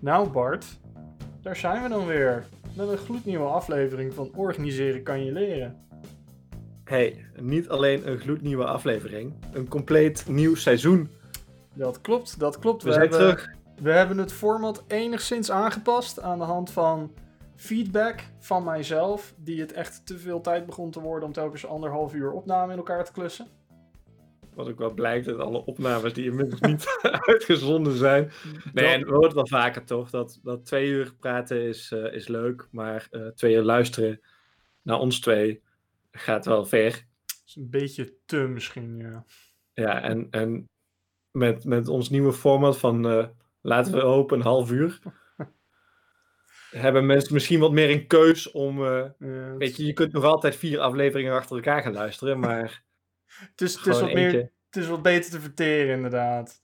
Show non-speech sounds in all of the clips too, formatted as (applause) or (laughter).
Nou Bart, daar zijn we dan weer. Met een gloednieuwe aflevering van Organiseren kan je leren. Hey, niet alleen een gloednieuwe aflevering, een compleet nieuw seizoen. Dat klopt, dat klopt. We, zijn hebben, terug. we hebben het format enigszins aangepast aan de hand van feedback van mijzelf, die het echt te veel tijd begon te worden om telkens anderhalf uur opname in elkaar te klussen. Wat ook wel blijkt uit alle opnames die inmiddels niet (laughs) uitgezonden zijn. Nee, Dat- en we horen het wel vaker toch, dat, dat twee uur praten is, eh, is leuk, maar eh, twee uur luisteren naar ons twee gaat wel ver. is een beetje te misschien, ja. Ja, en, en met, met ons nieuwe format van eh, laten we hopen een half uur, (laughs) hebben mensen misschien wat meer een keus om... eh, Ja, Weet je, je kunt nog altijd vier afleveringen achter elkaar gaan luisteren, maar (laughs) het is, het, is wat meer. Het is wat beter te verteren, inderdaad.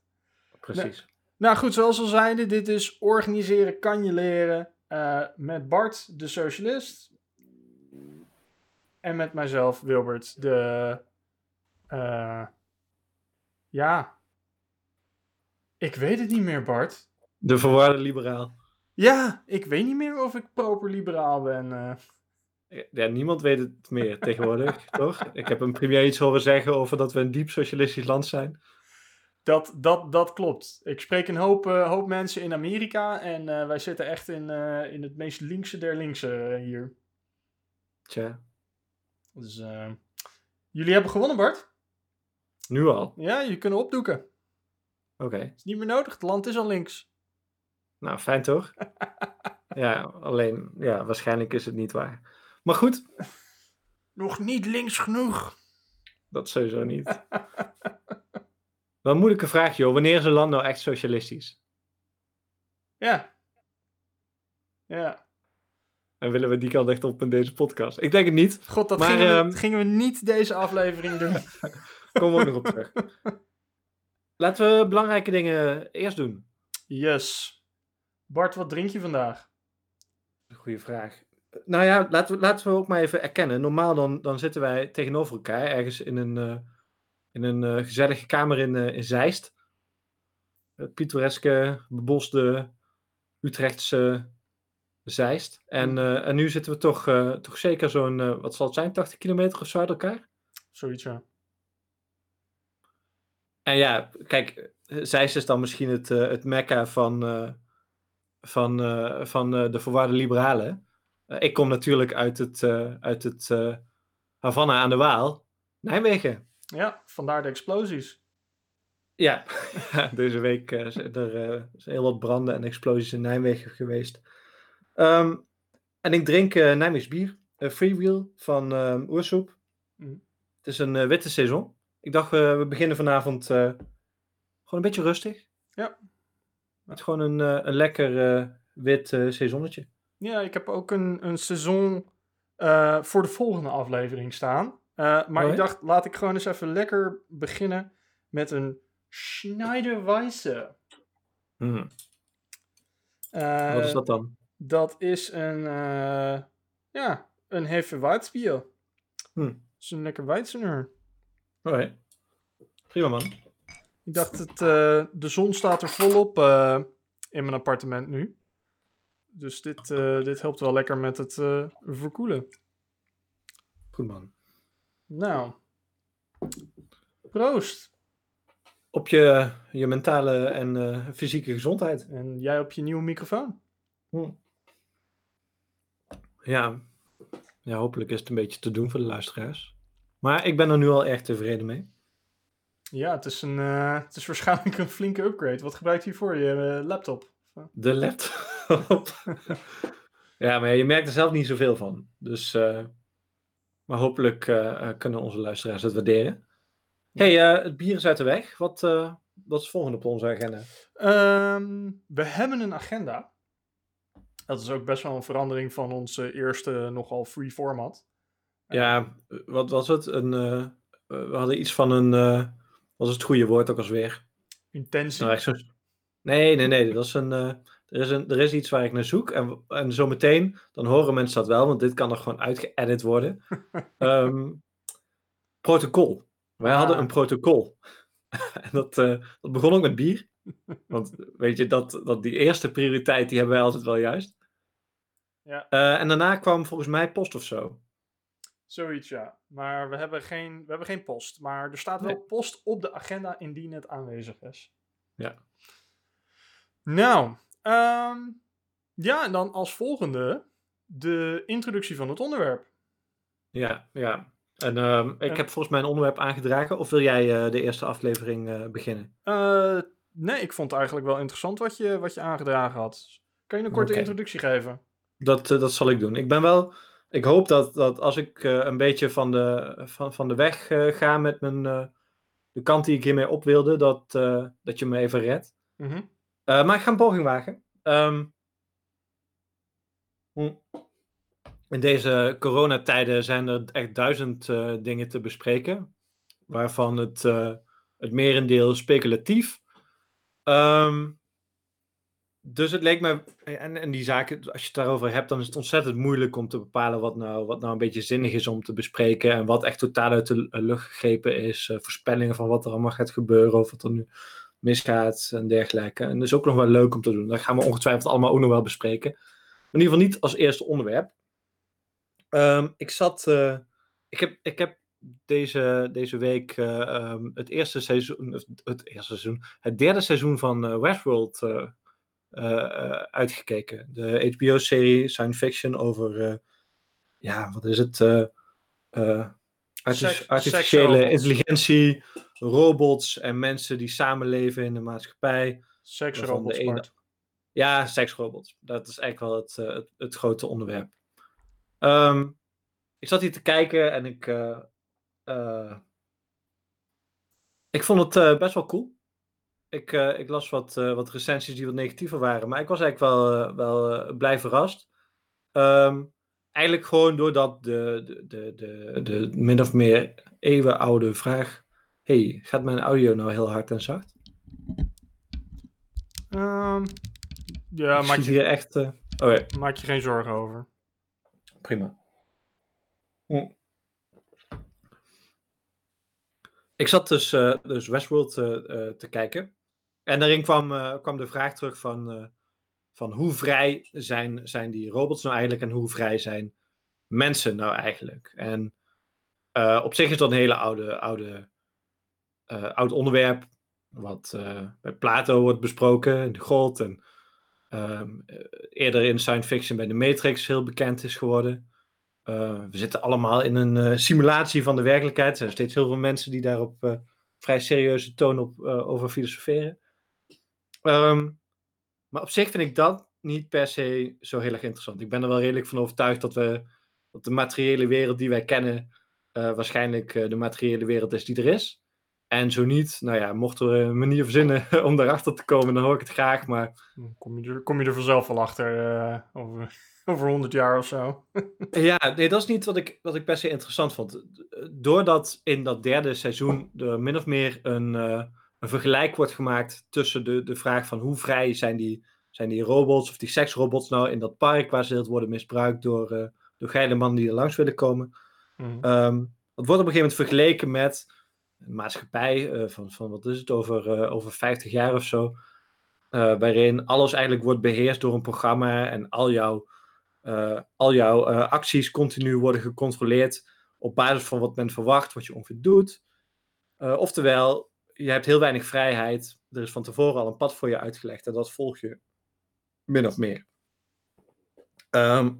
Precies. Nou goed, zoals al zeiden, dit is Organiseren kan je leren eh, met Bart, de socialist. En met mijzelf, Wilbert, de... eh, ja. Ik weet het niet meer, Bart. De verwarde liberaal. Ja, ik weet niet meer of ik proper liberaal ben. eh. Ja, niemand weet het meer tegenwoordig, (laughs) toch? Ik heb een premier iets horen zeggen over dat we een diep socialistisch land zijn. Dat, dat, dat klopt. Ik spreek een hoop, eh, hoop mensen in Amerika en eh, wij zitten echt in, eh, in het meest linkse der linkse hier. Tja, Dus jullie hebben gewonnen, Bart. nu al. Ja, je kunnen opdoeken. Oké, is niet meer nodig. Het land is al links. nou fijn toch? (laughs) Ja, alleen, ja, waarschijnlijk is het niet waar. Maar goed, Nog niet links genoeg. dat sowieso niet. Wel een moeilijke vraag, joh. Wanneer is een land nou echt socialistisch? Ja. Ja. En willen we die kant echt op in deze podcast? Ik denk het niet. God, dat Maar, gingen, we, ehm, gingen we niet deze aflevering doen. (laughs) Komen we ook nog op terug. Laten we belangrijke dingen eerst doen. Yes. Bart, wat drink je vandaag? Goeie vraag. Nou ja, laten we, laten we ook maar even erkennen. Normaal dan, dan zitten wij tegenover elkaar ergens in een, eh, in een eh, gezellige kamer in, eh, in Zeist. Het pittoreske, bebosde Utrechtse Zeist. En, eh, en nu zitten we toch, toch zeker zo'n, wat zal het zijn, 80 kilometer of zo uit elkaar? Zoiets, ja. En ja, kijk, Zeist is dan misschien het, het mekka van, van, van de verwarde liberalen. Eh, ik kom natuurlijk uit het, eh, uit het eh, Havana aan de Waal, Nijmegen. Ja, vandaar de explosies. Ja, (laughs) deze week zijn er zijn heel wat branden en explosies in Nijmegen geweest. Ehm, en ik drink eh Nijmeegs bier, eh, Freewheel van ehm Oersoep. Mhm. Het is een witte saison. Ik dacht, we beginnen vanavond gewoon een beetje rustig. Ja. Met gewoon een, een lekker wit saisonnetje. Ja, ik heb ook een, een seizoen eh, voor de volgende aflevering staan. Eh, maar Oh, ik dacht, laat ik gewoon eens even lekker beginnen met een Schneiderweisse. Hmm. Eh, Wat is dat dan? Dat is een, ja, een Hefeweizenbier. Hm. Dat is een lekker Weizener. Oké. Prima man. Ik dacht, het, de zon staat er volop in mijn appartement nu. Dus dit, eh, dit helpt wel lekker met het eh, verkoelen. Goed man. Nou, proost. Op je, je mentale en eh, fysieke gezondheid. En jij op je nieuwe microfoon. Ja. ja, hopelijk is het een beetje te doen voor de luisteraars. Maar ik ben er nu al erg tevreden mee. Ja, het is, een, het is waarschijnlijk een flinke upgrade. Wat gebruikt je voor je laptop? De laptop. Ja, maar je merkt er zelf niet zoveel van. Dus, eh, maar hopelijk eh, eh, kunnen onze luisteraars het waarderen. hey, het bier is uit de weg. Wat, wat is het volgende op onze agenda? Ehm, we hebben een agenda. Dat is ook best wel een verandering van onze eerste nogal free format. Ja, wat was het? Een, we hadden iets van een. wat is het goede woord ook alweer? Intensie. Nou, zo- Nee, nee, nee. Dat is een, er, is een, er is iets waar ik naar zoek. En, en zometeen, dan horen mensen dat wel, want dit kan er gewoon uitgeëdit worden. (laughs) Ehm, protocol. Wij hadden Ah. een protocol. (laughs) en dat, eh, dat begon ook met bier. Want weet je, dat, dat die eerste prioriteit, die hebben wij altijd wel juist. Ja. Eh, en daarna kwam volgens mij post of zo. Zoiets, ja. Maar we hebben geen, we hebben geen post. Maar er staat wel Nee. post op de agenda indien het aanwezig is. Ja. Nou, ehm, ja, en dan als volgende de introductie van het onderwerp. Ja, ja. En ehm, ik En- heb volgens mij een onderwerp aangedragen. Of wil jij eh, de eerste aflevering eh, beginnen? Eh, nee, ik vond het eigenlijk wel interessant wat je, wat je aangedragen had. Kan je een korte introductie geven? Dat, dat zal ik doen. Ik ben wel. Ik hoop dat, dat als ik een beetje van de, van, van de weg ga met mijn, de kant die ik hiermee op wilde, dat, dat je me even redt. Mhm. Eh, maar ik ga een poging wagen. Ehm, hm. in deze coronatijden zijn er echt duizend eh, dingen te bespreken, waarvan het, eh, het merendeel speculatief. Ehm, dus het leek me, en, en die zaken, als je het daarover hebt, dan is het ontzettend moeilijk om te bepalen wat nou, wat nou een beetje zinnig is om te bespreken en wat echt totaal uit de lucht gegrepen is. voorspellingen van wat er allemaal gaat gebeuren, of wat er nu misgaat en dergelijke. En dat is ook nog wel leuk om te doen. Dat gaan we ongetwijfeld allemaal ook nog wel bespreken. Maar in ieder geval niet als eerste onderwerp. Ehm, ik zat, eh, ik heb, ik heb deze, deze week eh, ehm, het eerste seizoen, het eerste seizoen, het derde seizoen van eh, Westworld uitgekeken. De HBO-serie science fiction over, ja, wat is het? Artificiële intelligentie, robots en mensen die samenleven in de maatschappij. Seksrobots, ene-. Ja, seksrobots. Dat is eigenlijk wel het, eh, het, het grote onderwerp. Ehm, ik zat hier te kijken en ik. eh, eh, ik vond het best wel cool. Ik, ik las wat, wat recensies die wat negatiever waren, maar ik was eigenlijk wel, wel blij verrast. Ehm, eigenlijk gewoon doordat de, de, de, de, de min of meer eeuwenoude vraag. hey, gaat mijn audio nou heel hard en zacht? Ehm, ja, maak zie je, hier echt. eh, oh maak je geen zorgen over. Prima. Hm. Ik zat dus, eh, dus Westworld eh, eh, te kijken. En daarin kwam, eh, kwam de vraag terug van, eh, van hoe vrij zijn, zijn die robots nou eigenlijk en hoe vrij zijn mensen nou eigenlijk. En eh, op zich is dat een hele oude, oude, eh, oud onderwerp. Wat eh, bij Plato wordt besproken, de God. En ehm, eh, eerder in science fiction bij de Matrix heel bekend is geworden. We zitten allemaal in een simulatie van de werkelijkheid. Er zijn steeds heel veel mensen die daar op vrij serieuze toon op, over filosoferen. Ehm, maar op zich vind ik dat niet per se zo heel erg interessant. Ik ben er wel redelijk van overtuigd dat, we, dat de materiële wereld die wij kennen, eh, waarschijnlijk eh, de materiële wereld is die er is. En zo niet, nou ja, mocht er een manier verzinnen (laughs) om daarachter te komen, dan hoor ik het graag. Maar Kom je er, kom je er vanzelf wel achter eh, over, (laughs) over 100 jaar of zo. (laughs) Ja, nee, dat is niet wat ik, wat ik per se interessant vond. Doordat in dat derde seizoen er min of meer een, een vergelijk wordt gemaakt tussen de, de vraag van hoe vrij zijn die, zijn die robots of die seksrobots nou in dat park waar ze heel worden misbruikt door, eh, door geile mannen die er langs willen komen. Ehm, dat wordt op een gegeven moment vergeleken met een maatschappij eh, van, van wat is het, over, eh, over 50 jaar of zo. waarin alles eigenlijk wordt beheerst door een programma en al jouw, al jouw acties continu worden gecontroleerd op basis van wat men verwacht, wat je ongeveer doet. Oftewel, je hebt heel weinig vrijheid. Er is van tevoren al een pad voor je uitgelegd en dat volg je min of meer. Ehm,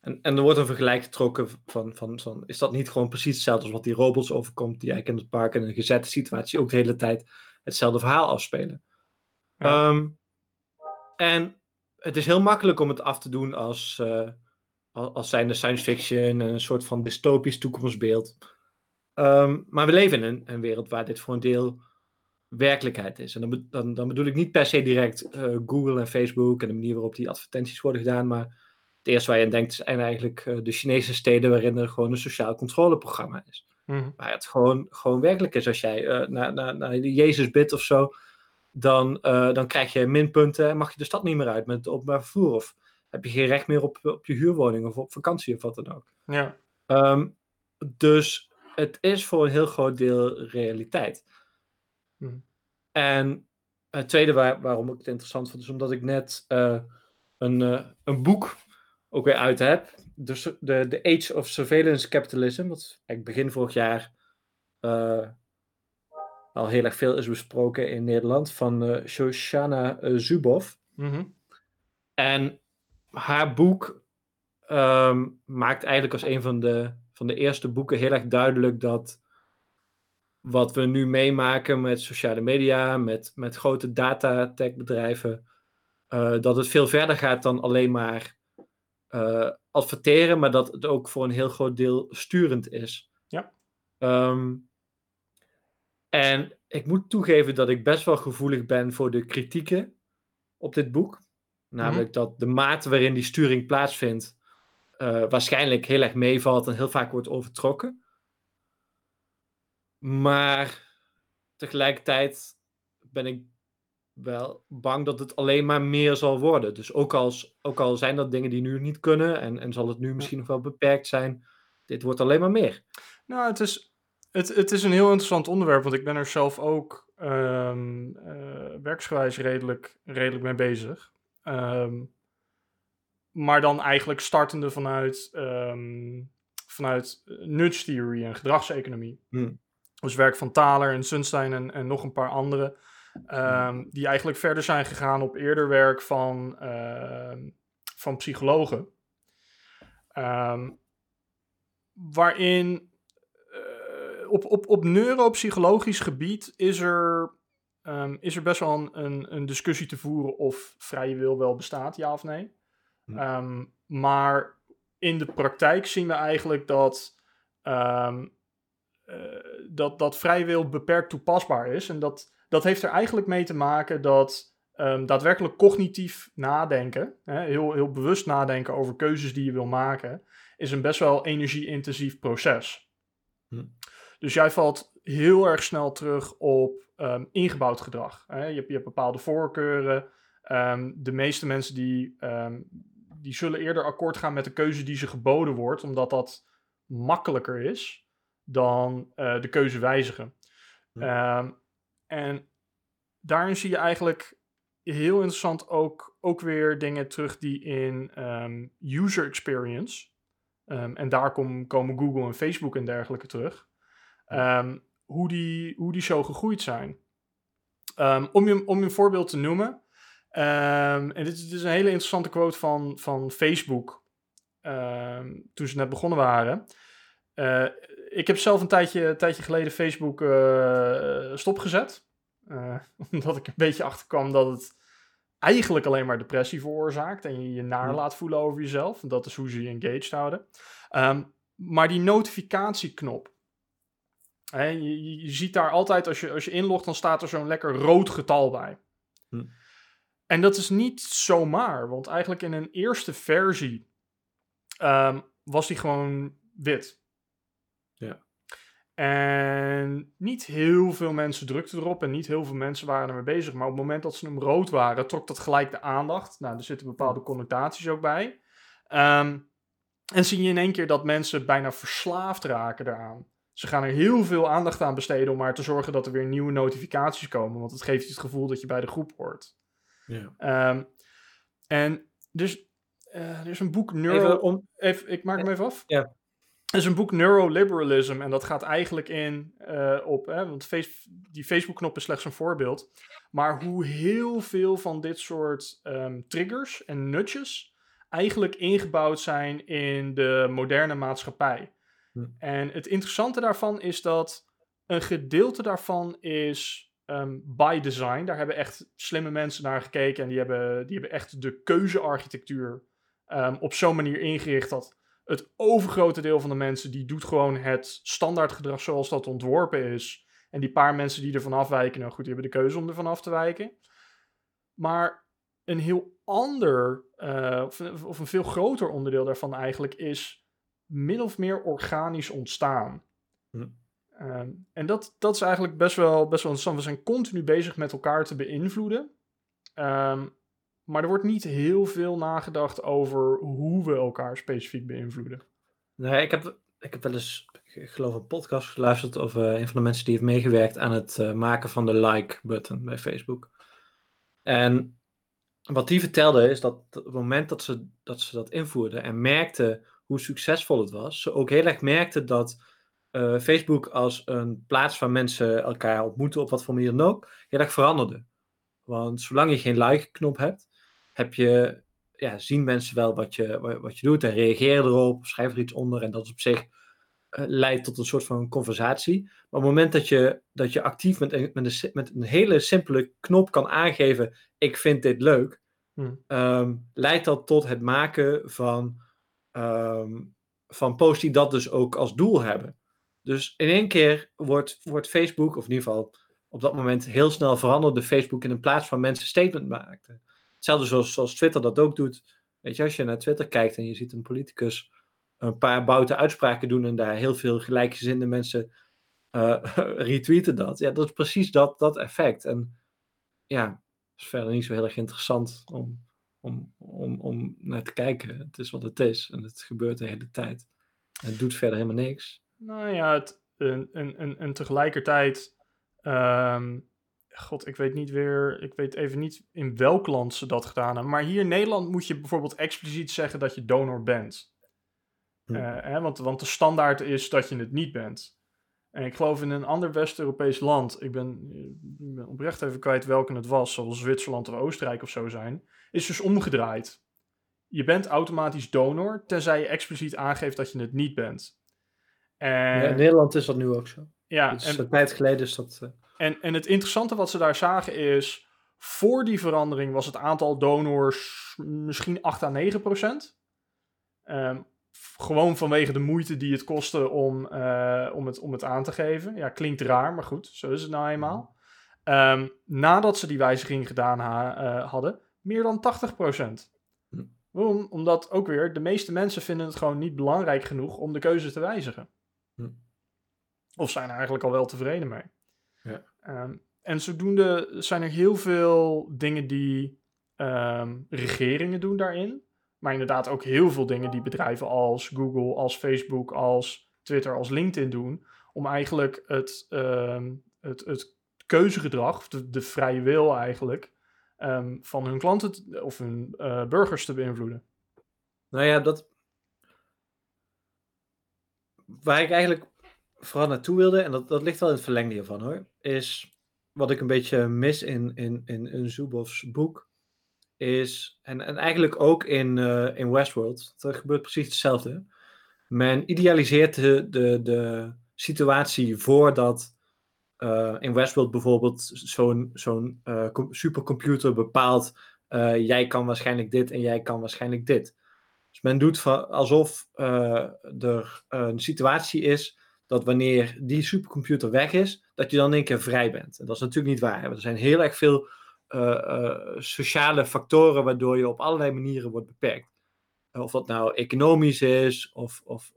en, en er wordt een vergelijk getrokken van, van, van, is dat niet gewoon precies hetzelfde als wat die robots overkomt, die eigenlijk in het park in een gezette situatie ook de hele tijd hetzelfde verhaal afspelen. Ja. Ehm, en het is heel makkelijk om het af te doen als, eh als, zijnde science fiction en een soort van dystopisch toekomstbeeld. Ehm, maar we leven in een, een wereld waar dit voor een deel werkelijkheid is. En dan, be- dan, dan bedoel ik niet per se direct eh, Google en Facebook en de manier waarop die advertenties worden gedaan, maar het eerste waar je aan denkt zijn eigenlijk eh, de Chinese steden waarin er gewoon een sociaal controleprogramma is. Mhm. Waar het gewoon, gewoon werkelijk is. Als jij eh, naar, naar, naar Jezus bidt of zo, dan, dan krijg je minpunten en mag je de stad niet meer uit met het openbaar vervoer. Of heb je geen recht meer op, op je huurwoning of op vakantie of wat dan ook. Ja. Ehm, dus het is voor een heel groot deel realiteit. Hmm. En het tweede waar, waarom ik het interessant vond, is omdat ik net uh, een, uh, een boek ook weer uit heb. Dus de, de Age of Surveillance Capitalism, wat eigenlijk begin vorig jaar uh, al heel erg veel is besproken in Nederland, van Shoshana Zuboff. Mm -hmm. En haar boek um, maakt eigenlijk als een van de, van de eerste boeken heel erg duidelijk dat wat we nu meemaken met sociale media, met, met grote data tech bedrijven, uh, dat het veel verder gaat dan alleen maar uh, adverteren, maar dat het ook voor een heel groot deel sturend is. Ja. Um, en ik moet toegeven dat ik best wel gevoelig ben voor de kritieken op dit boek. Namelijk mm -hmm. dat de mate waarin die sturing plaatsvindt, uh, waarschijnlijk heel erg meevalt en heel vaak wordt overtrokken. Maar tegelijkertijd ben ik wel bang dat het alleen maar meer zal worden. Dus ook, als, ook al zijn dat dingen die nu niet kunnen en, en zal het nu misschien nog wel beperkt zijn, dit wordt alleen maar meer. Nou, het is, het, het is een heel interessant onderwerp, want ik ben er zelf ook um, uh, werksgewijs redelijk, redelijk mee bezig. Um, maar dan eigenlijk startende vanuit, um, vanuit nudge theory en gedragseconomie. Hmm. Dus werk van Thaler en Sunstein en, en nog een paar anderen. Um, die eigenlijk verder zijn gegaan op eerder werk van, uh, van psychologen. Um, waarin uh, op, op, op neuropsychologisch gebied is er, um, is er best wel een, een, een, discussie te voeren of vrije wil wel bestaat, ja of nee. Hm. maar in de praktijk zien we eigenlijk dat dat, dat vrije wil beperkt toepasbaar is. En dat, dat heeft er eigenlijk mee te maken dat um, daadwerkelijk cognitief nadenken, hè, heel, heel bewust nadenken over keuzes die je wil maken, is een best wel energie-intensief proces. Hm. Dus jij valt heel erg snel terug op um, ingebouwd gedrag. Hè. Je, hebt, je hebt bepaalde voorkeuren. Um, de meeste mensen die, die zullen eerder akkoord gaan met de keuze die ze geboden wordt, omdat dat makkelijker is dan uh, de keuze wijzigen. Ja. Um, en daarin zie je eigenlijk heel interessant ook, ook weer dingen terug die in um, user experience, um, en daar kom, komen Google en Facebook en dergelijke terug, hoe, die, hoe die zo gegroeid zijn. om, je, om je een voorbeeld te noemen, en dit is, dit is een hele interessante quote van, van Facebook, toen ze net begonnen waren. Uh, ik heb zelf een tijdje, een tijdje geleden Facebook uh, stopgezet. Uh, (laughs) omdat ik een beetje achterkwam dat het eigenlijk alleen maar depressie veroorzaakt. En je je naar laat voelen over jezelf. En dat is hoe ze je engaged houden. Um, maar die notificatieknop. Hè, je, je, ziet daar altijd, als je, als je inlogt, dan staat er zo'n lekker rood getal bij. Hm. En dat is niet zomaar. Want eigenlijk in een eerste versie um, was die gewoon wit. Ja. En niet heel veel mensen drukten erop en niet heel veel mensen waren ermee bezig. Maar op het moment dat ze hem rood waren, trok dat gelijk de aandacht. Nou, er zitten bepaalde connotaties ook bij. Um, en zie je in één keer dat mensen bijna verslaafd raken daaraan. Ze gaan er heel veel aandacht aan besteden om maar te zorgen dat er weer nieuwe notificaties komen. Want het geeft je het gevoel dat je bij de groep hoort. Ja. Um, en dus uh, er is een boek Neuro... Even om... even, ik maak hem even af. Ja. Er is een boek Neuroliberalism en dat gaat eigenlijk in uh, op, hè, want face, die Facebook-knop is slechts een voorbeeld, maar hoe heel veel van dit soort um, triggers en nutjes eigenlijk ingebouwd zijn in de moderne maatschappij. Hm. En het interessante daarvan is dat een gedeelte daarvan is um, by design. Daar hebben echt slimme mensen naar gekeken en die hebben, die hebben echt de keuzearchitectuur um, op zo'n manier ingericht dat het overgrote deel van de mensen die doet gewoon het standaardgedrag zoals dat ontworpen is. En die paar mensen die ervan afwijken, nou goed, die hebben de keuze om ervan af te wijken. Maar een heel ander, uh, of, of, een veel groter onderdeel daarvan eigenlijk is min of meer organisch ontstaan. Hm. Um, en dat, dat is eigenlijk best wel, best wel interessant. We zijn continu bezig met elkaar te beïnvloeden. Um, maar er wordt niet heel veel nagedacht over hoe we elkaar specifiek beïnvloeden. Nee, ik heb, ik heb wel eens ik geloof een podcast geluisterd over een van de mensen die heeft meegewerkt aan het eh, maken van de like-button bij Facebook. En wat die vertelde is dat op het moment dat ze dat, ze dat invoerden en merkte hoe succesvol het was, ze ook heel erg merkte dat eh, Facebook als een plaats waar mensen elkaar ontmoeten op wat voor manier dan ook, heel erg veranderde. Want zolang je geen like-knop hebt, heb je, ja, zien mensen wel wat je, wat je doet en reageren erop, schrijven er iets onder en dat is op zich uh, leidt tot een soort van conversatie. Maar op het moment dat je, dat je actief met een, met, een, met een hele simpele knop kan aangeven: ik vind dit leuk, hmm. um, leidt dat tot het maken van, um, van posts die dat dus ook als doel hebben. Dus in één keer wordt, wordt Facebook, of in ieder geval op dat moment heel snel veranderde Facebook in een plaats van mensen statement maakten. Hetzelfde zoals, zoals Twitter dat ook doet. Weet je, als je naar Twitter kijkt en je ziet een politicus een paar bouten uitspraken doen en daar heel veel gelijkgezinde mensen uh, (laughs) retweeten dat. Ja, dat is precies dat, dat effect. En ja, is verder niet zo heel erg interessant om, om, om, om naar te kijken. Het is wat het is en het gebeurt de hele tijd. Het doet verder helemaal niks. Nou ja, het, en, en, en, tegelijkertijd. Um, God, ik weet niet weer. Ik weet even niet in welk land ze dat gedaan hebben. Maar hier in Nederland moet je bijvoorbeeld expliciet zeggen dat je donor bent. Hm. Eh, hè, want, want de standaard is dat je het niet bent. En ik geloof in een ander West-Europees land, ik ben, ik ben oprecht even kwijt welke het was, zoals Zwitserland of Oostenrijk of zo zijn, is dus omgedraaid. Je bent automatisch donor, tenzij je expliciet aangeeft dat je het niet bent. En, ja, in Nederland is dat nu ook zo. Ja, dus en, een tijd geleden is dat. Uh... En, en het interessante wat ze daar zagen is. Voor die verandering was het aantal donors misschien 8 à 9 procent. Um, gewoon vanwege de moeite die het kostte om, uh, om, het, om het aan te geven. Ja, klinkt raar, maar goed, zo is het nou eenmaal. Um, nadat ze die wijziging gedaan ha uh, hadden, meer dan 80%. Hm. Waarom? Omdat ook weer de meeste mensen vinden het gewoon niet belangrijk genoeg om de keuze te wijzigen. Hm. Of zijn er eigenlijk al wel tevreden mee. Um, en zodoende zijn er heel veel dingen die um, regeringen doen daarin. Maar inderdaad ook heel veel dingen die bedrijven als Google, als Facebook, als Twitter, als LinkedIn doen. Om eigenlijk het, uh, het, het keuzegedrag, de, de vrije wil eigenlijk, van hun klanten of hun uh, burgers te beïnvloeden. Nou ja, dat. Waar ik eigenlijk vooral naartoe wilde, en dat, dat ligt wel in het verlengde hiervan hoor, is wat ik een beetje mis in, in, in, Zubovs boek is, en, en eigenlijk ook in, uh, in Westworld, er gebeurt precies hetzelfde. Men idealiseert de, de, de situatie voordat uh, in Westworld bijvoorbeeld zo'n zo'n uh, supercomputer bepaalt, jij kan waarschijnlijk dit en jij kan waarschijnlijk dit. Dus men doet alsof er een situatie is dat wanneer die supercomputer weg is, dat je dan in één keer vrij bent. En dat is natuurlijk niet waar. Er zijn heel erg veel uh, sociale factoren waardoor je op allerlei manieren wordt beperkt. Eh, of dat nou economisch is, of, of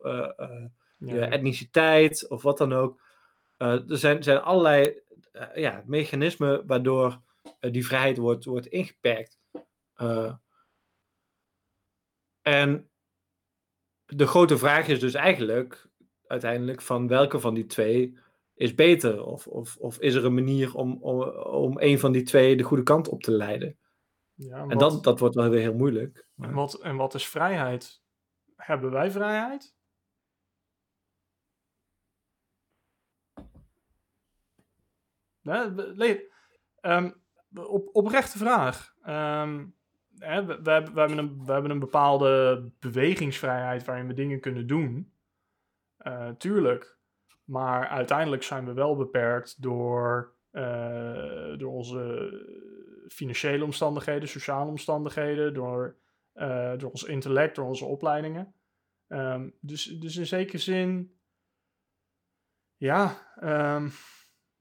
ja. etniciteit, of wat dan ook. er zijn, zijn allerlei ja, mechanismen waardoor die vrijheid wordt, wordt ingeperkt. en de grote vraag is dus eigenlijk uiteindelijk van welke van die twee is beter? Of, of, of is er een manier om, om, om een van die twee de goede kant op te leiden? Ja, en, dat, dat wordt wel weer heel moeilijk. En, wat, en wat is vrijheid? Hebben wij vrijheid? Nee, um, op, oprechte vraag. Um, hè, we, we, hebben, we, hebben een, we hebben een bepaalde bewegingsvrijheid waarin we dingen kunnen doen. Uh, tuurlijk. Maar uiteindelijk zijn we wel beperkt door, uh, door onze financiële omstandigheden, sociale omstandigheden, door, uh, door ons intellect, door onze opleidingen. Um, dus, dus in zekere zin, ja. Um,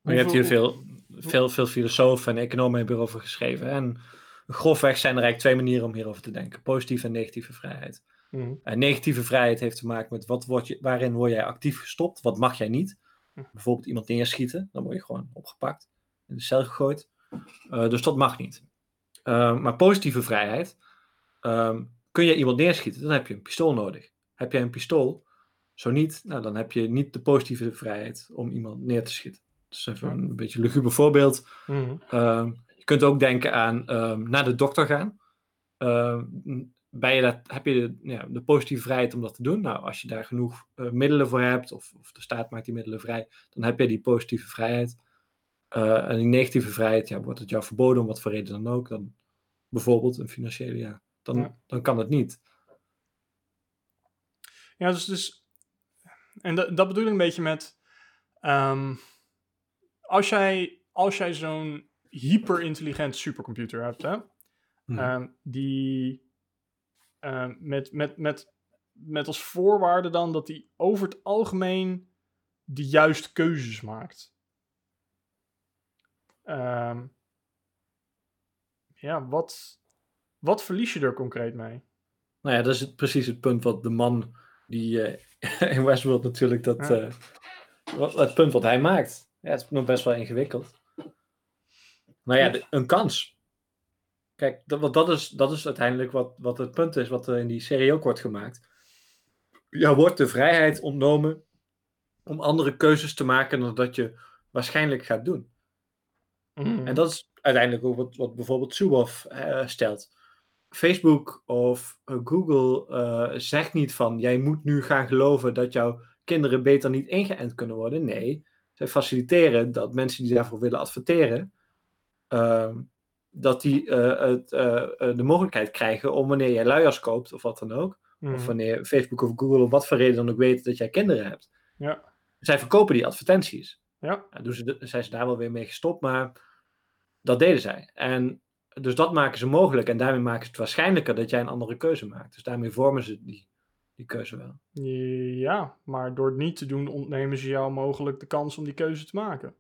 maar je hebt hier veel, veel, veel filosofen en economen hierover geschreven. En grofweg zijn er eigenlijk twee manieren om hierover te denken: positieve en negatieve vrijheid. Mm. negatieve vrijheid heeft te maken met wat word je, waarin word jij actief gestopt, wat mag jij niet. Mhm. Bijvoorbeeld iemand neerschieten, dan word je gewoon opgepakt, in de cel gegooid. Uh, dus dat mag niet. Uh, maar positieve vrijheid, um, kun je iemand neerschieten, dan heb je een pistool nodig. Heb jij een pistool, Zo niet, nou, dan heb je niet de positieve vrijheid om iemand neer te schieten. Dus even Ja. een beetje een luguber voorbeeld. Mhm. Ehm, je kunt ook denken aan ehm, naar de dokter gaan. Ehm, ben je dat, heb je de, ja, de positieve vrijheid om dat te doen? Nou, als je daar genoeg eh, middelen voor hebt, of, of de staat maakt die middelen vrij, dan heb je die positieve vrijheid. Eh, en die negatieve vrijheid, ja, wordt het jou verboden om wat voor reden dan ook, dan bijvoorbeeld een financiële, ja, dan, Ja. dan kan het niet. Ja, dus, dus en dat, dat bedoel ik een beetje met, ehm, als jij, als jij zo'n hyperintelligente supercomputer hebt, hè, Mhm. ehm, die ehm, met, met, met, met als voorwaarde dan dat die over het algemeen de juiste keuzes maakt. Ehm, ja, wat, wat verlies je er concreet mee? Nou ja, dat is het, precies het punt wat de man die eh, (laughs) in Westworld natuurlijk dat, Ja. eh, wat, het punt wat hij maakt. Ja, het is nog best wel ingewikkeld. Nou ja, de- een kans. Kijk, dat, want dat, is, dat is uiteindelijk wat, wat het punt is wat er in die serie ook wordt gemaakt. Ja, wordt de vrijheid ontnomen om andere keuzes te maken dan dat je waarschijnlijk gaat doen. Mhm. En dat is uiteindelijk ook wat, wat bijvoorbeeld Suboff eh, stelt. Facebook of eh, Google eh, zegt niet van jij moet nu gaan geloven dat jouw kinderen beter niet ingeënt kunnen worden. Nee, zij faciliteren dat mensen die daarvoor willen adverteren, ehm, dat die eh, het, eh, eh, de mogelijkheid krijgen om wanneer jij luiers koopt of wat dan ook, Mhm. of wanneer Facebook of Google om wat voor reden dan ook weten dat jij kinderen hebt. Ja. Zij verkopen die advertenties. Ja. Doen ze, de- zijn ze daar wel weer mee gestopt, maar dat deden zij. En dus dat maken ze mogelijk en daarmee maken ze het waarschijnlijker dat jij een andere keuze maakt. Dus daarmee vormen ze die, die keuze wel. Ja, maar door het niet te doen ontnemen ze jou mogelijk de kans om die keuze te maken.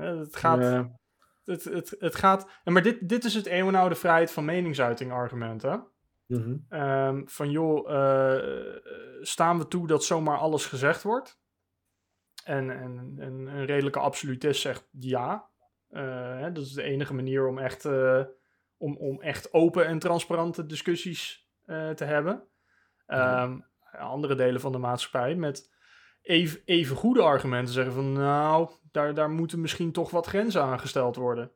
Het gaat, het, het, het gaat, en maar dit, dit is het eeuwenoude vrijheid van meningsuiting argument, hè? mhm. Ehm, van joh, eh, staan we toe dat zomaar alles gezegd wordt? En, en, en een redelijke absolutist zegt ja. Eh, hè, dat is de enige manier om echt, eh, om, om echt open en transparante discussies te hebben. Ja. Ehm, Andere delen van de maatschappij met even, even goede argumenten zeggen van nou, daar, daar moeten misschien toch wat grenzen aan gesteld worden.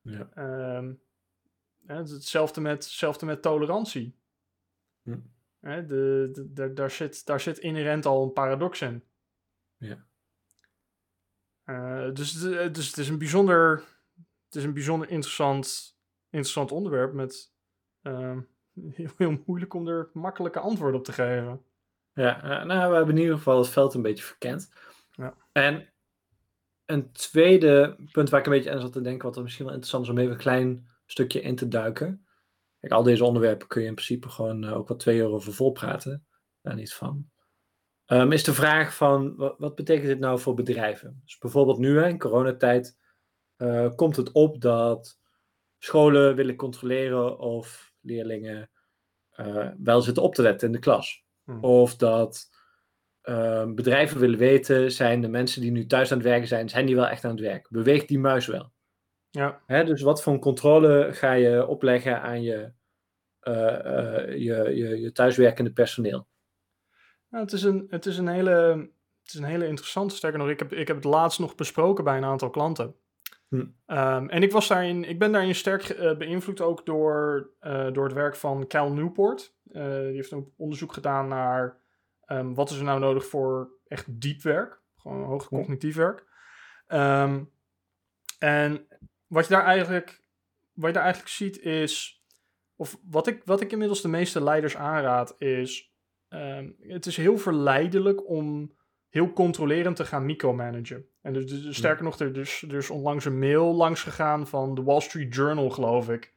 Ja. Is hetzelfde met, hetzelfde met tolerantie. Hm. Hè, de, de, de- daar, zit, daar zit inherent al een paradox in. Ja. Eh, dus, de- dus het is een bijzonder, het is een bijzonder interessant, interessant onderwerp met ehm, (laughs) heel, heel moeilijk om er makkelijke antwoorden op te geven. Ja, eh, nou, we hebben in ieder geval het veld een beetje verkend. Ja. En een tweede punt waar ik een beetje aan zat te denken, wat er misschien wel interessant is om even een klein stukje in te duiken. Kijk, al deze onderwerpen kun je in principe gewoon eh, ook wel twee uur over volpraten. Daar niet van. Ehm, is de vraag van, wat, wat betekent dit nou voor bedrijven? Dus bijvoorbeeld nu, hè, in coronatijd, eh, komt het op dat scholen willen controleren of leerlingen wel zitten op te letten in de klas. Hmm. Of dat ehm, bedrijven willen weten, zijn de mensen die nu thuis aan het werken zijn, zijn die wel echt aan het werk? Beweegt die muis wel? Ja, Hè, dus wat voor controle ga je opleggen aan je, eh, eh, je, je, je thuiswerkende personeel? Nou, het, is een, het, is een hele, het is een hele interessante. Sterker nog, ik heb, ik heb het laatst nog besproken bij een aantal klanten. Hm. Ehm, en ik, was daarin, ik ben daarin sterk eh, beïnvloed ook door, eh, door het werk van Cal Newport. Eh, die heeft een onderzoek gedaan naar ehm, wat is er nou nodig voor echt diep werk. Gewoon hoog Hm. cognitief werk. Ehm, en wat je daar eigenlijk, wat je daar eigenlijk ziet is, of wat ik, wat ik inmiddels de meeste leiders aanraad is, het is heel verleidelijk om heel controlerend te gaan micromanagen. En dus, dus- sterker nog, er is dus onlangs een mail langs gegaan van de Wall Street Journal, geloof ik.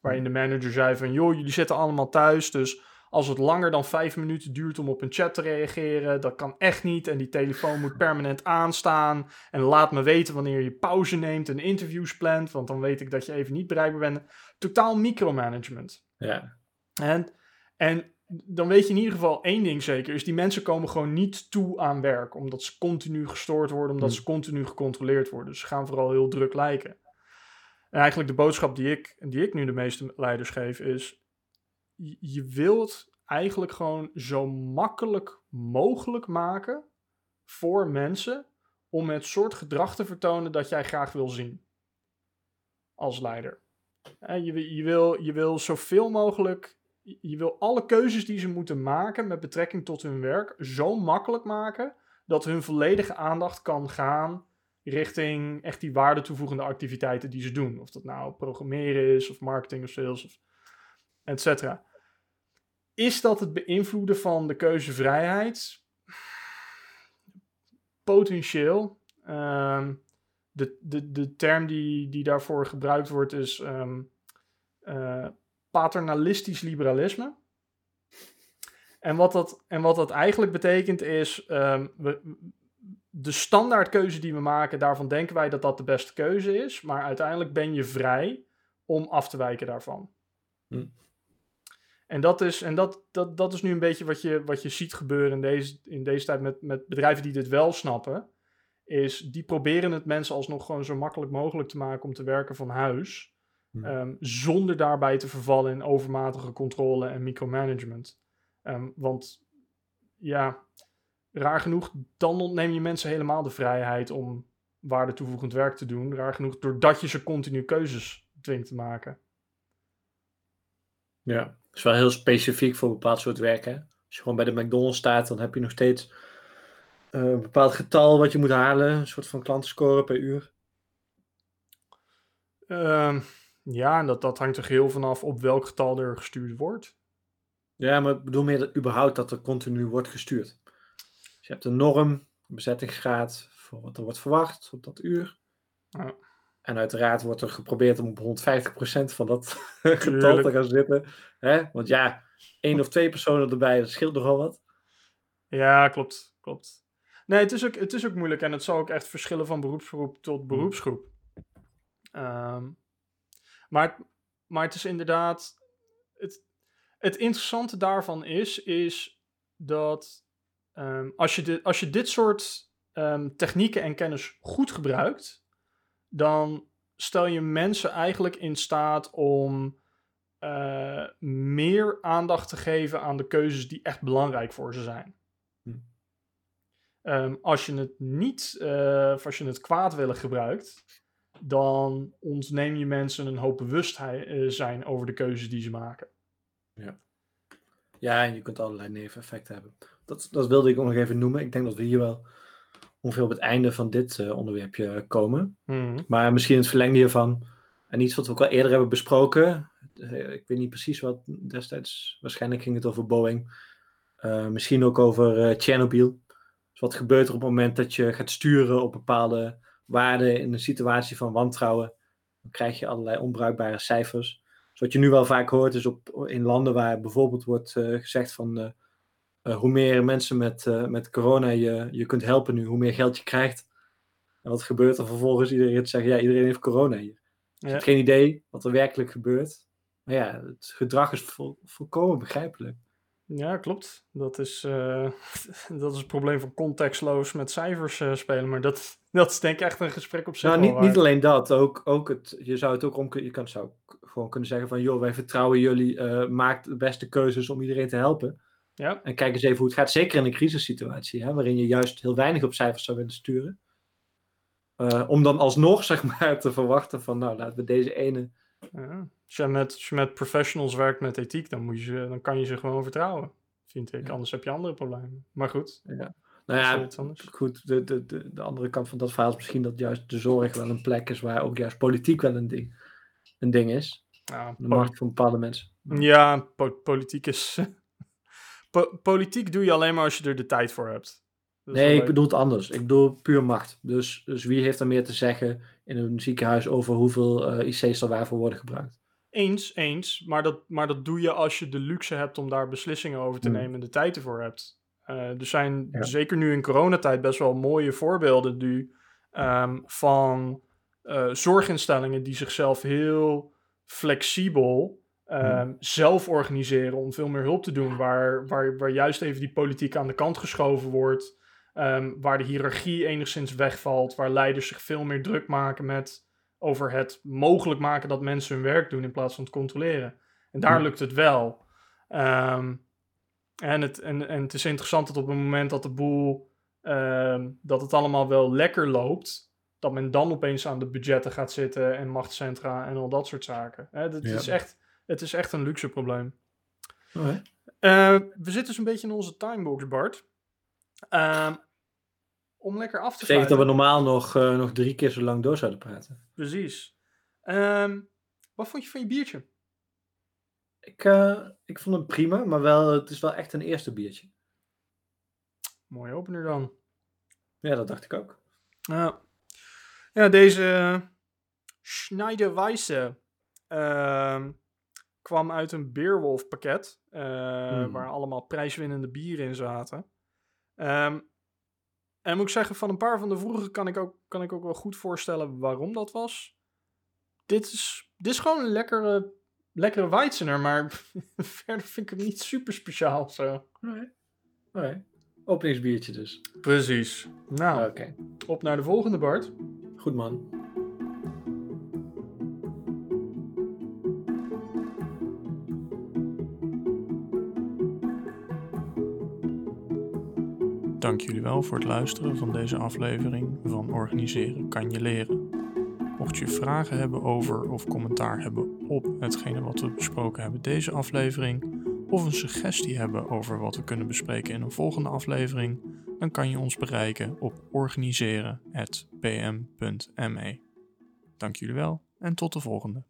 Waarin de manager zei van, joh, jullie zitten allemaal thuis, dus als het langer dan vijf minuten duurt om op een chat te reageren, dat kan echt niet. En die telefoon moet permanent aanstaan. En laat me weten wanneer je pauze neemt en interviews plant, want dan weet ik dat je even niet bereikbaar bent. Totaal micromanagement. Ja, En, en dan weet je in ieder geval één ding zeker, is die mensen komen gewoon niet toe aan werk, omdat ze continu gestoord worden, omdat Hmm. ze continu gecontroleerd worden. Dus ze gaan vooral heel druk lijken. En eigenlijk de boodschap die ik, die ik nu de meeste leiders geef is, je, wilt eigenlijk gewoon zo makkelijk mogelijk maken voor mensen om het soort gedrag te vertonen dat jij graag wil zien als leider. Eh, je, je, wil, je wil zoveel mogelijk, je wil alle keuzes die ze moeten maken met betrekking tot hun werk zo makkelijk maken dat hun volledige aandacht kan gaan richting echt die waarde toevoegende activiteiten die ze doen. Of dat nou programmeren is, of marketing of sales, of et cetera. Is dat het beïnvloeden van de keuzevrijheid? Potentieel. Ehm, de, de, de term die, die daarvoor gebruikt wordt is um, paternalistisch liberalisme. En wat, dat, en wat dat eigenlijk betekent is, um, we, de standaardkeuze die we maken, daarvan denken wij dat dat de beste keuze is. Maar uiteindelijk ben je vrij om af te wijken daarvan. Hm. En, dat is, en dat, dat, dat is nu een beetje wat je, wat je ziet gebeuren in deze, in deze tijd met, met bedrijven die dit wel snappen. Is die proberen het mensen alsnog gewoon zo makkelijk mogelijk te maken om te werken van huis. Hm. Ehm, zonder daarbij te vervallen in overmatige controle en micromanagement. Um, want ja, raar genoeg, dan ontneem je mensen helemaal de vrijheid om waarde toevoegend werk te doen. Raar genoeg, doordat je ze continu keuzes dwingt te maken. Ja, dat is wel heel specifiek voor een bepaald soort werk. Hè? Als je gewoon bij de McDonald's staat, dan heb je nog steeds uh, een bepaald getal wat je moet halen. Een soort van klantenscore per uur. Uh, ja, en dat, dat hangt er heel vanaf op welk getal er gestuurd wordt. Ja, maar ik bedoel meer dat, überhaupt dat er continu wordt gestuurd. Dus je hebt een norm, een bezettingsgraad voor wat er wordt verwacht op dat uur. Ja. En uiteraard wordt er geprobeerd om op 150% van dat (laughs) getal te gaan zitten. Hè? Want ja, één of twee personen erbij, dat scheelt nogal wat. Ja, klopt. klopt. Nee, het is, ook, het is ook moeilijk en het zal ook echt verschillen van beroepsgroep tot hmm. beroepsgroep. Um, maar, maar het is inderdaad. Het, het interessante daarvan is, is dat um, als, je de, als je dit soort um, technieken en kennis goed gebruikt, dan stel je mensen eigenlijk in staat om uh, meer aandacht te geven aan de keuzes die echt belangrijk voor ze zijn. Hm. Um, als je het niet, uh, als je het kwaadwillig gebruikt, dan ontneem je mensen een hoop bewustzijn over de keuzes die ze maken. Ja. Ja, en je kunt allerlei neveneffecten hebben. Dat, dat wilde ik ook nog even noemen. Ik denk dat we hier wel ongeveer op het einde van dit uh, onderwerpje komen. Mm. Maar misschien het verlengde hiervan. En iets wat we ook al eerder hebben besproken. Uh, ik weet niet precies wat destijds. Waarschijnlijk ging het over Boeing. Uh, misschien ook over Chernobyl. Dus wat gebeurt er op het moment dat je gaat sturen op bepaalde waarden in een situatie van wantrouwen? Dan krijg je allerlei onbruikbare cijfers. Dus wat je nu wel vaak hoort is op, in landen waar bijvoorbeeld wordt gezegd van uh, hoe meer mensen met, uh, met corona je, je kunt helpen nu, hoe meer geld je krijgt. En wat gebeurt er vervolgens? Iedereen zegt, ja, iedereen heeft corona hier. Je hebt geen idee wat er werkelijk gebeurt. Maar ja, het gedrag is vol, volkomen begrijpelijk. Ja, klopt. Dat is, (laughs) dat is het probleem van contextloos met cijfers spelen. Maar dat, dat is denk ik echt een gesprek op zich. Nou, niet, niet alleen dat. Ook, ook het, je zou het ook om je kan, zou gewoon kunnen zeggen van... joh, wij vertrouwen jullie, uh, maak de beste keuzes om iedereen te helpen. Ja. En kijk eens even hoe het gaat, zeker in een crisissituatie, hè, waarin je juist heel weinig op cijfers zou willen sturen. Uh, om dan alsnog, (laughs) zeg maar, te verwachten van, nou, laten we deze ene... Ja. Als, je met, als je met professionals werkt met ethiek, dan, moet je, dan kan je ze gewoon vertrouwen, vind ik. Anders heb je andere problemen. Maar goed. Ja. Nou ja, goed, de, de, de, de andere kant van dat verhaal is misschien dat juist de zorg wel een plek is waar ook juist politiek wel een ding, een ding is. Ja, de macht van bepaalde mensen. Ja, po politiek is (laughs) politiek doe je alleen maar als je er de tijd voor hebt. nee, ik bedoel het anders. Ik bedoel puur macht. Dus, dus wie heeft er meer te zeggen in een ziekenhuis over hoeveel uh, IC's er waarvoor worden gebruikt? Eens, eens. Maar dat, maar dat doe je als je de luxe hebt om daar beslissingen over te hmm. nemen en de tijd ervoor hebt. Uh, er zijn zeker nu in coronatijd best wel mooie voorbeelden nu um, van uh, zorginstellingen die zichzelf heel flexibel um, zelf organiseren om veel meer hulp te doen, waar, waar, waar juist even die politiek aan de kant geschoven wordt, um, waar de hiërarchie enigszins wegvalt, waar leiders zich veel meer druk maken met over het mogelijk maken dat mensen hun werk doen in plaats van het controleren. En daar lukt het wel. Ehm, en, het, en, en het is interessant dat op het moment dat de boel, ehm, dat het allemaal wel lekker loopt, dat men dan opeens aan de budgetten gaat zitten en machtscentra en al dat soort zaken. Hè, het, Ja. is echt, het is echt een luxe probleem. Oké. Eh, we zitten zo'n beetje in onze timebox, Bart. Ehm, om lekker af te Betekent dat we sluiten. normaal nog, eh, nog drie keer zo lang door zouden praten. Precies. Ehm, wat vond je van je biertje? Ik, eh, ik vond het prima, maar wel, het is wel echt een eerste biertje. Mooie opener dan. Ja, dat dacht ik ook. Ja, ja deze Schneider Weisse ehm, kwam uit een Beerwolf pakket, eh, Hmm. waar allemaal prijswinnende bieren in zaten. Ehm, en moet ik zeggen, van een paar van de vroege kan ik ook, kan ik ook wel goed voorstellen waarom dat was. Dit is, dit is gewoon een lekkere, lekkere Weizsäner, maar (laughs) verder vind ik hem niet super speciaal zo. Oké. Oké. Openingsbiertje dus. Precies. Nou, Oké. op naar de volgende, Bart. Goed man. Dank jullie wel voor het luisteren van deze aflevering van Organiseren kan je leren. Mocht je vragen hebben over of commentaar hebben op hetgene wat we besproken hebben deze aflevering, of een suggestie hebben over wat we kunnen bespreken in een volgende aflevering, dan kan je ons bereiken op organiseren.pm.me. Dank jullie wel en tot de volgende.